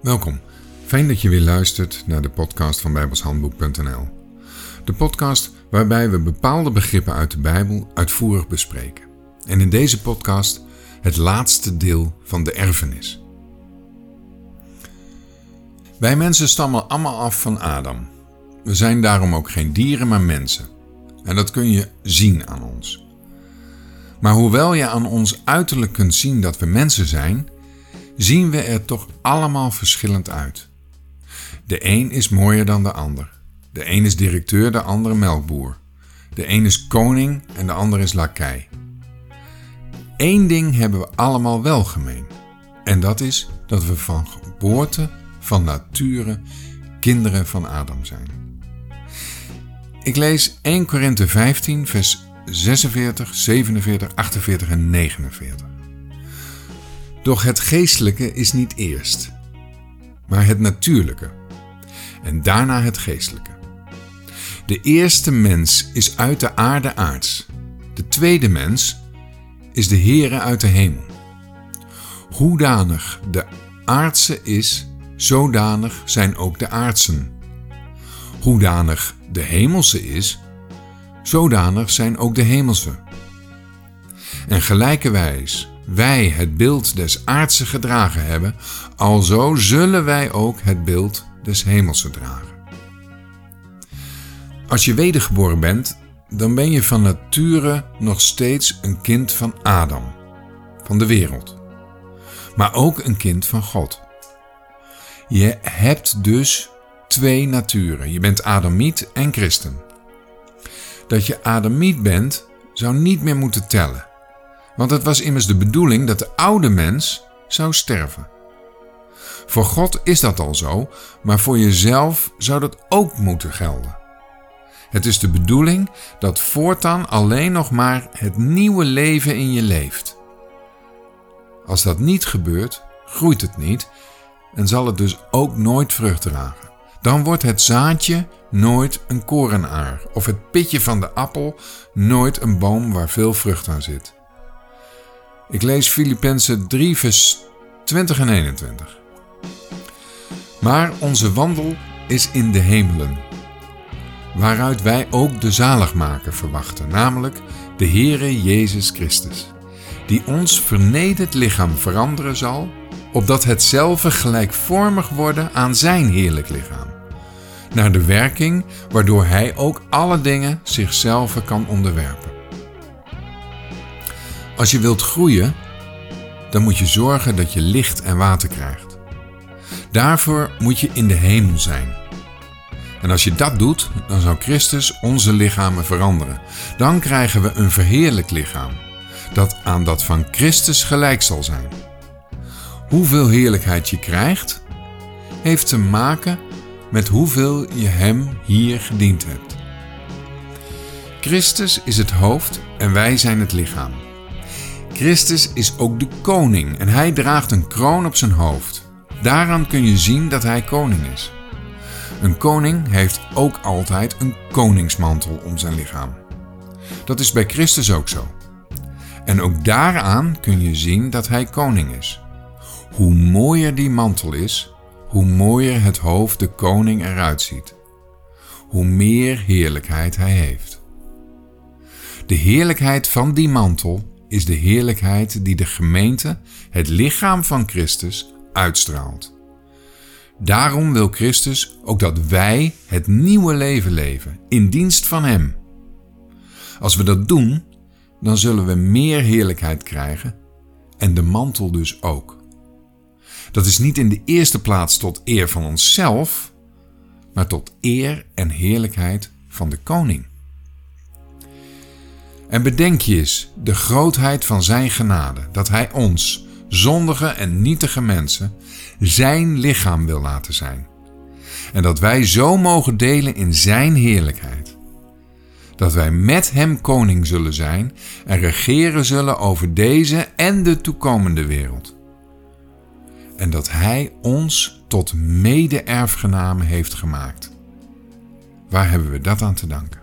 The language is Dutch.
Welkom. Fijn dat je weer luistert naar de podcast van bijbelshandboek.nl. De podcast waarbij we bepaalde begrippen uit de Bijbel uitvoerig bespreken. En in deze podcast het laatste deel van de erfenis. Wij mensen stammen allemaal af van Adam. We zijn daarom ook geen dieren, maar mensen. En dat kun je zien aan ons. Maar hoewel je aan ons uiterlijk kunt zien dat we mensen zijn, zien we er toch allemaal verschillend uit. De een is mooier dan de ander. De een is directeur, de ander melkboer. De een is koning en de ander is lakij. Eén ding hebben we allemaal wel gemeen. En dat is dat we van geboorte, van nature, kinderen van Adam zijn. Ik lees 1 Korinthe 15, vers 46, 47, 48 en 49. Doch het geestelijke is niet eerst, maar het natuurlijke, en daarna het geestelijke. De eerste mens is uit de aarde aards, de tweede mens is de Heere uit de hemel. Hoedanig de aardse is, zodanig zijn ook de aardsen. Hoedanig de hemelse is, zodanig zijn ook de hemelse. En gelijkerwijs wij het beeld des aardse gedragen hebben, alzo zullen wij ook het beeld des hemelse dragen. Als je wedergeboren bent, dan ben je van nature nog steeds een kind van Adam, van de wereld, maar ook een kind van God. Je hebt dus twee naturen. Je bent Adamiet en christen. Dat je Adamiet bent, zou niet meer moeten tellen. Want het was immers de bedoeling dat de oude mens zou sterven. Voor God is dat al zo, maar voor jezelf zou dat ook moeten gelden. Het is de bedoeling dat voortaan alleen nog maar het nieuwe leven in je leeft. Als dat niet gebeurt, groeit het niet en zal het dus ook nooit vrucht dragen. Dan wordt het zaadje nooit een korenaar of het pitje van de appel nooit een boom waar veel vrucht aan zit. Ik lees Filippenzen 3, vers 20 en 21. Maar onze wandel is in de hemelen, waaruit wij ook de zaligmaker verwachten, namelijk de Heere Jezus Christus, die ons vernederd lichaam veranderen zal, opdat hetzelfde gelijkvormig worden aan zijn heerlijk lichaam, naar de werking waardoor hij ook alle dingen zichzelf kan onderwerpen. Als je wilt groeien, dan moet je zorgen dat je licht en water krijgt. Daarvoor moet je in de hemel zijn. En als je dat doet, dan zal Christus onze lichamen veranderen. Dan krijgen we een verheerlijk lichaam, dat aan dat van Christus gelijk zal zijn. Hoeveel heerlijkheid je krijgt, heeft te maken met hoeveel je Hem hier gediend hebt. Christus is het hoofd en wij zijn het lichaam. Christus is ook de koning en hij draagt een kroon op zijn hoofd. Daaraan kun je zien dat hij koning is. Een koning heeft ook altijd een koningsmantel om zijn lichaam. Dat is bij Christus ook zo. En ook daaraan kun je zien dat hij koning is. Hoe mooier die mantel is, hoe mooier het hoofd de koning eruit ziet. Hoe meer heerlijkheid hij heeft. De heerlijkheid van die mantel is de heerlijkheid die de gemeente, het lichaam van Christus, uitstraalt. Daarom wil Christus ook dat wij het nieuwe leven leven in dienst van Hem. Als we dat doen, dan zullen we meer heerlijkheid krijgen en de mantel dus ook. Dat is niet in de eerste plaats tot eer van onszelf, maar tot eer en heerlijkheid van de koning. En bedenk je eens de grootheid van Zijn genade, dat Hij ons, zondige en nietige mensen, Zijn lichaam wil laten zijn. En dat wij zo mogen delen in Zijn heerlijkheid. Dat wij met Hem koning zullen zijn en regeren zullen over deze en de toekomende wereld. En dat Hij ons tot mede-erfgenamen heeft gemaakt. Waar hebben we dat aan te danken?